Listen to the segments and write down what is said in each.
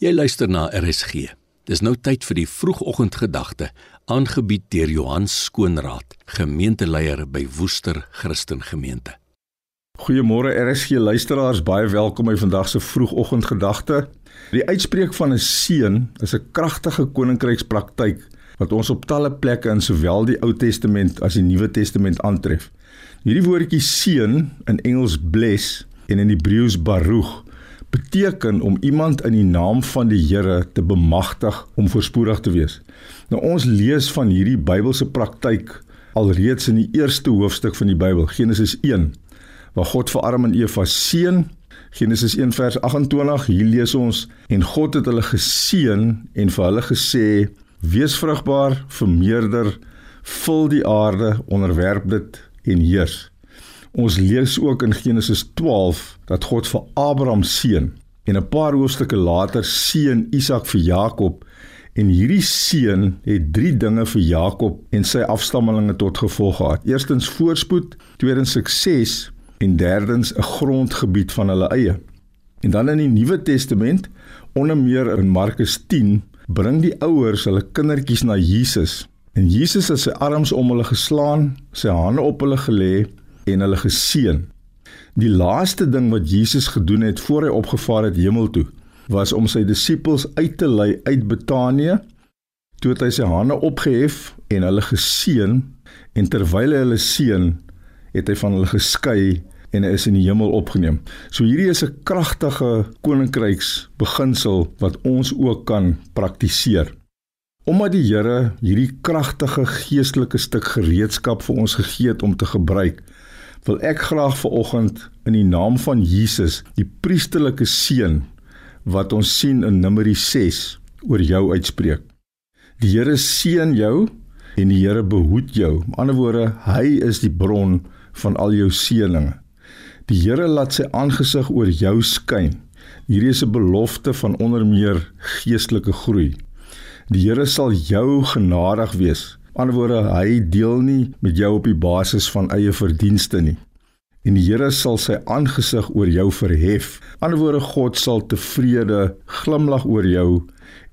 Jy luister na RSG. Dis nou tyd vir die vroegoggendgedagte, aangebied deur Johan Skoonraad, gemeenteleier by Woester Christen Gemeente. Goeiemôre RSG luisteraars, baie welkom by vandag se vroegoggendgedagte. Die uitspreek van 'n seën is 'n kragtige koninkrykspraktyk wat ons op talle plekke in sowel die Ou Testament as die Nuwe Testament aantref. Hierdie woordjie seën in Engels bless en in Hebreëus baruch beteken om iemand in die naam van die Here te bemagtig om voorspoedig te wees. Nou ons lees van hierdie Bybelse praktyk alreeds in die eerste hoofstuk van die Bybel, Genesis 1, waar God vir Adam en Eva seën. Genesis 1 vers 28, hier lees ons en God het hulle geseën en vir hulle gesê: "Wees vrugbaar, vermeerder, vul die aarde, onderwerp dit en heers." Ons lees ook in Genesis 12 dat God vir Abraham seën en 'n paar hoofstukke later seën Isak vir Jakob en hierdie seën het drie dinge vir Jakob en sy afstammelinge tot gevolg gehad. Eerstens voorspoed, tweedens sukses en derdens 'n grondgebied van hulle eie. En dan in die Nuwe Testament, onder meer in Markus 10, bring die ouers hulle kindertjies na Jesus. En Jesus het sy arms om hulle geslaan, sy hande op hulle gelê en hulle geseën. Die laaste ding wat Jesus gedoen het voor hy opgevaar het hemel toe, was om sy disippels uit te lei uit Betanië. Toe het hy sy hande opgehef en hulle geseën en terwyl hy hulle seën, het hy van hulle geskei en is in die hemel opgeneem. So hierdie is 'n kragtige koninkryks beginsel wat ons ook kan praktiseer. Omdat die Here hierdie kragtige geestelike stuk gereedskap vir ons gegee het om te gebruik, wil ek graag vanoggend in die naam van Jesus die priesterlike seën wat ons sien in Numeri 6 oor jou uitspreek. Die Here seën jou en die Here behoed jou. Met ander woorde, hy is die bron van al jou seëninge. Die Here laat sy aangesig oor jou skyn. Hierdie is 'n belofte van onder meer geestelike groei. Die Here sal jou genadig wees ander woorde, hy deel nie met jou op die basis van eie verdienste nie. En die Here sal sy aangesig oor jou verhef. Ander woorde, God sal tevrede glimlag oor jou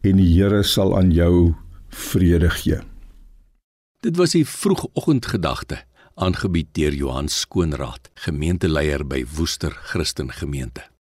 en die Here sal aan jou vrede gee. Dit was 'n vroegoggendgedagte aangebied deur Johan Skoonraad, gemeenteleier by Woester Christen Gemeente.